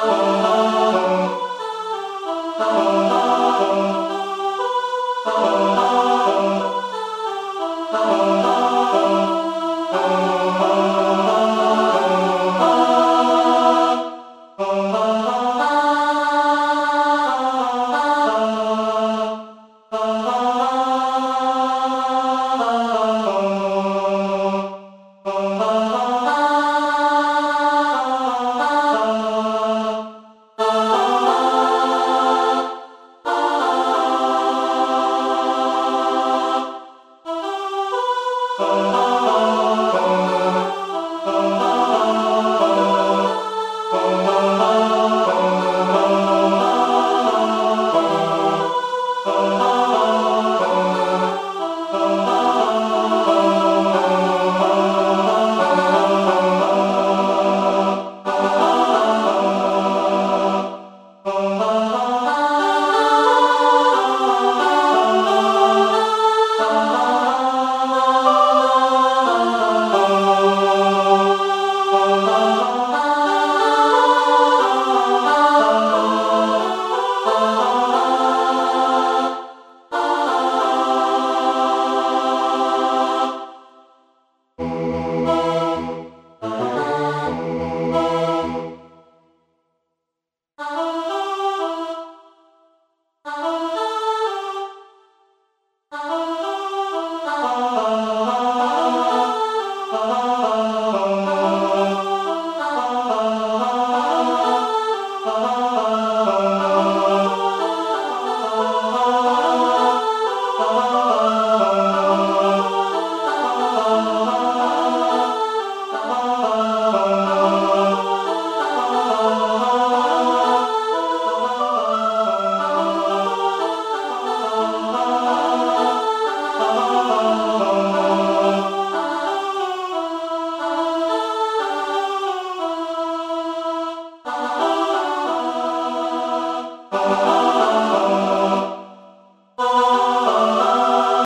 Oh.